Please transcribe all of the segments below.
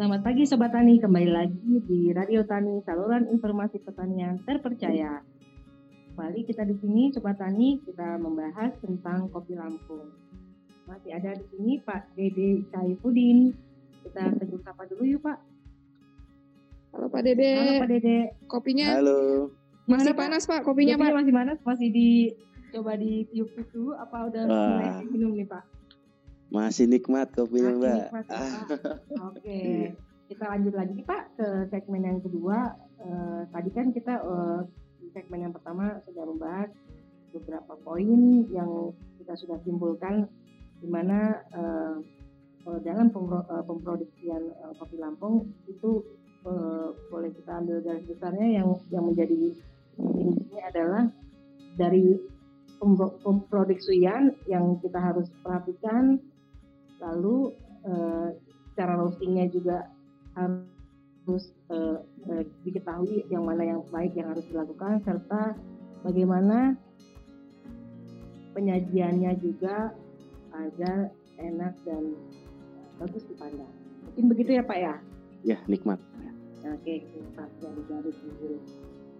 Selamat pagi Sobat Tani, kembali lagi di Radio Tani, saluran informasi pertanian terpercaya. Kembali kita di sini Sobat Tani, kita membahas tentang kopi Lampung. Masih ada di sini Pak Dede Saifuddin. Kita tegur sapa dulu yuk Pak. Halo Pak Dede. Halo Pak Dede. Kopinya Halo. masih Mana, panas Pak kopinya Kopinya Pak. masih panas, masih di coba di tiup dulu apa udah mulai minum nih Pak? Masih nikmat kopinya, Masih Mbak. nikmat Ah. Oke, Iya. kita lanjut lagi Pak ke segmen yang kedua. Eh, tadi kan kita eh, di segmen yang pertama sudah membahas beberapa poin yang kita sudah simpulkan di mana eh, dalam pempro- eh, pemproduksian eh, kopi Lampung itu eh, boleh kita ambil garis besarnya yang yang menjadi intinya adalah dari pemproduksian yang kita harus perhatikan lalu eh, cara roastingnya juga harus eh, diketahui yang mana yang baik yang harus dilakukan serta bagaimana penyajiannya juga agar enak dan bagus dipandang. Mungkin begitu ya Pak ya? ya, nikmat. Oke, kita dari.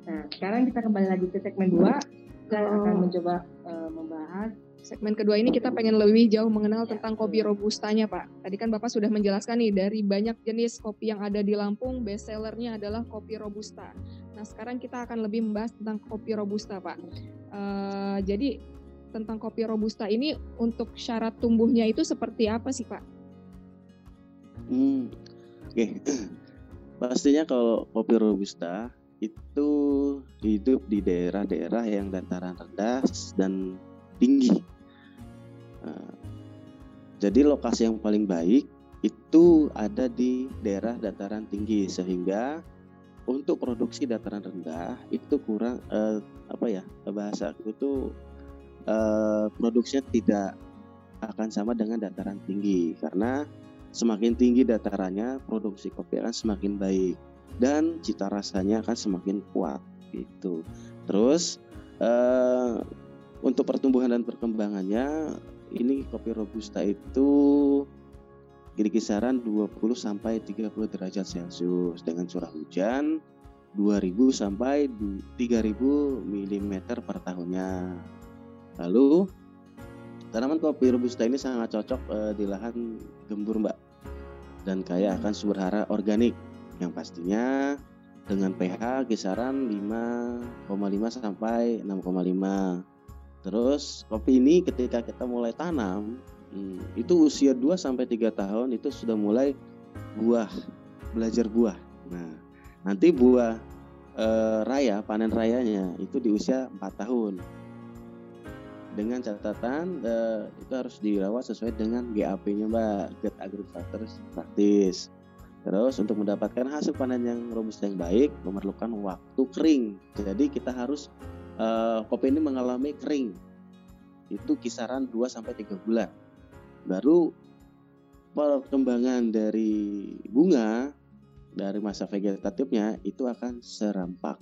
Nah, sekarang kita kembali lagi ke segmen 2. Kita Oh. akan mencoba eh, membahas Segmen kedua ini kita pengen lebih jauh mengenal Ya, tentang kopi robustanya Pak. Tadi kan Bapak sudah menjelaskan nih dari banyak jenis kopi yang ada di Lampung, best sellernya adalah kopi robusta. Nah sekarang kita akan lebih membahas tentang kopi robusta Pak. Eh, jadi tentang kopi robusta ini untuk syarat tumbuhnya itu seperti apa sih Pak? Hmm. Oke. Pastinya kalau kopi robusta itu hidup di daerah-daerah yang dataran rendah dan tinggi. Nah, jadi lokasi yang paling baik itu ada di daerah dataran tinggi sehingga untuk produksi dataran rendah itu kurang eh, apa ya bahasa aku itu eh, produksinya tidak akan sama dengan dataran tinggi karena semakin tinggi datarannya produksi kopi akan semakin baik dan cita rasanya akan semakin kuat gitu. Terus eh, untuk pertumbuhan dan perkembangannya ini kopi robusta itu di kisaran 20 sampai 30 derajat Celcius dengan curah hujan 2000 sampai 3000 mm per tahunnya. Lalu tanaman kopi robusta ini sangat cocok eh, di lahan gembur, Mbak. Dan kaya akan sumber hara organik yang pastinya dengan pH kisaran 5,5 sampai 6,5. Terus kopi ini ketika kita mulai tanam hmm, itu usia 2 sampai 3 tahun itu sudah mulai buah, belajar buah. Nah, nanti buah eh, raya, panen rayanya itu di usia 4 tahun. Dengan catatan eh, itu harus dirawat sesuai dengan GAP-nya, Mbak, Get Agriculture Practice. Terus untuk mendapatkan hasil panen yang robusta yang baik memerlukan waktu kering. Jadi kita harus eh, kopi ini mengalami kering. Itu kisaran 2 sampai 3 bulan. Baru perkembangan dari bunga dari masa vegetatifnya itu akan serempak.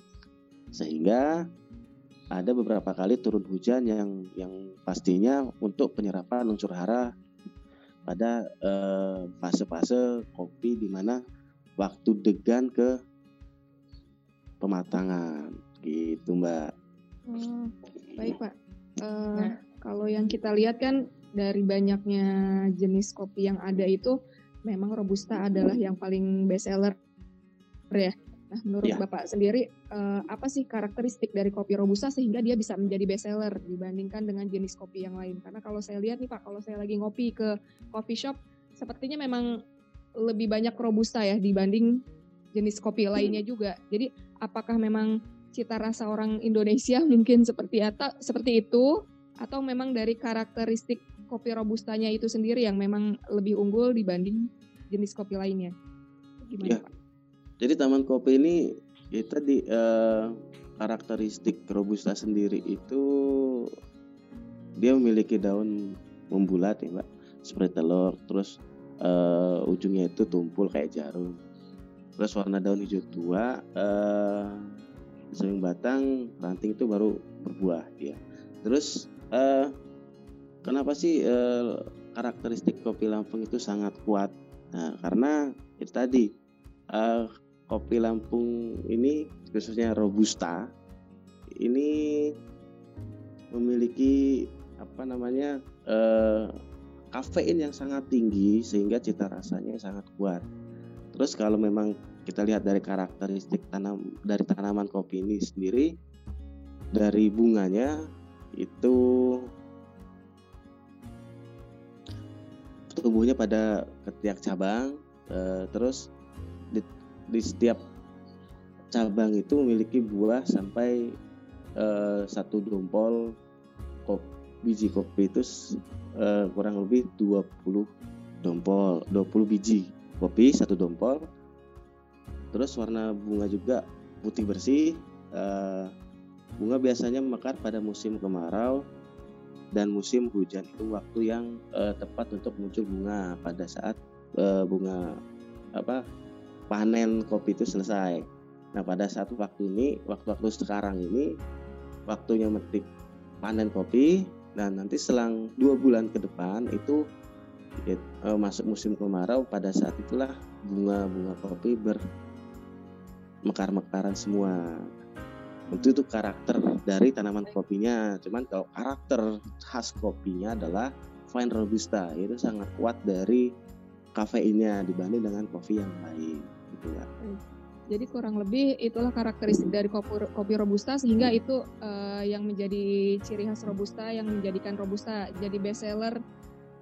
Sehingga ada beberapa kali turun hujan yang yang pastinya untuk penyerapan unsur hara pada eh, fase-fase kopi di mana waktu degan ke pematangan gitu mbak. Hmm, baik Pak. Eh, Nah. Kalau yang kita lihat kan dari banyaknya jenis kopi yang ada itu memang robusta adalah yang paling best seller ya. Nah, menurut Ya. Bapak sendiri eh, apa sih karakteristik dari kopi robusta sehingga dia bisa menjadi best seller dibandingkan dengan jenis kopi yang lain? Karena kalau saya lihat nih Pak, kalau saya lagi ngopi ke coffee shop sepertinya memang lebih banyak robusta ya dibanding jenis kopi lainnya juga. Jadi apakah memang cita rasa orang Indonesia mungkin seperti atau seperti itu atau memang dari karakteristik kopi robustanya itu sendiri yang memang lebih unggul dibanding jenis kopi lainnya. Gimana Ya. Pak? Jadi taman kopi ini kita di eh, karakteristik robusta sendiri itu dia memiliki daun membulat ya mbak. Seperti telur terus eh, ujungnya itu tumpul kayak jarum. Terus warna daun hijau tua eh, sering batang ranting itu baru berbuah dia. Terus eh, kenapa sih eh, karakteristik kopi Lampung itu sangat kuat? Nah, karena itu tadi uh, kopi Lampung ini khususnya robusta ini memiliki apa namanya uh, kafein yang sangat tinggi sehingga cita rasanya sangat kuat. Terus kalau memang kita lihat dari karakteristik tanam dari tanaman kopi ini sendiri dari bunganya itu tumbuhnya pada ketiak cabang uh, terus di, setiap cabang itu memiliki buah sampai uh, satu dompol kopi, biji kopi itu uh, kurang lebih 20 dompol 20 biji kopi satu dompol. Terus warna bunga juga putih bersih uh, bunga biasanya mekar pada musim kemarau dan musim hujan itu waktu yang uh, tepat untuk muncul bunga pada saat uh, bunga apa panen kopi itu selesai. Nah pada saat waktu ini, waktu-waktu sekarang ini, waktunya metik panen kopi. Dan nanti selang dua bulan ke depan itu uh, masuk musim kemarau pada saat itulah bunga-bunga kopi bermekar-mekaran semua itu itu karakter dari tanaman kopinya cuman kalau karakter khas kopinya adalah fine robusta itu sangat kuat dari kafeinnya dibanding dengan kopi yang lain gitu ya. Jadi kurang lebih itulah karakteristik dari kopi, kopi robusta sehingga itu uh, yang menjadi ciri khas robusta yang menjadikan robusta jadi best seller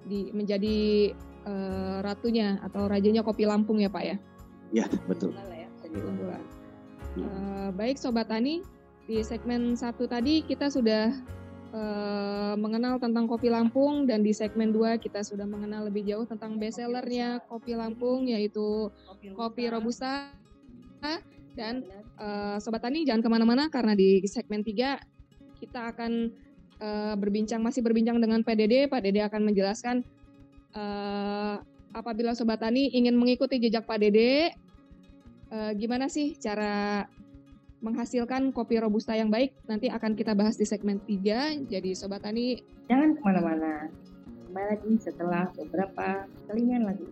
di menjadi uh, ratunya atau rajanya kopi Lampung ya Pak ya? Ya. Betul. Ya, uh, baik Sobat Tani, di segmen satu tadi kita sudah uh, mengenal tentang kopi Lampung dan di segmen dua kita sudah mengenal lebih jauh tentang bestsellernya kopi Lampung yaitu kopi Robusta. Dan uh, Sobat Tani jangan ke mana-mana karena di segmen tiga kita akan uh, berbincang masih berbincang dengan PDD. Pak Dede akan menjelaskan uh, apabila sobat tani ingin mengikuti jejak Pak Dede, uh, gimana sih cara menghasilkan kopi robusta yang baik? Nanti akan kita bahas di segmen 3. Jadi sobat tani jangan ke mana-mana. Kembali lagi setelah beberapa kelingan lagi.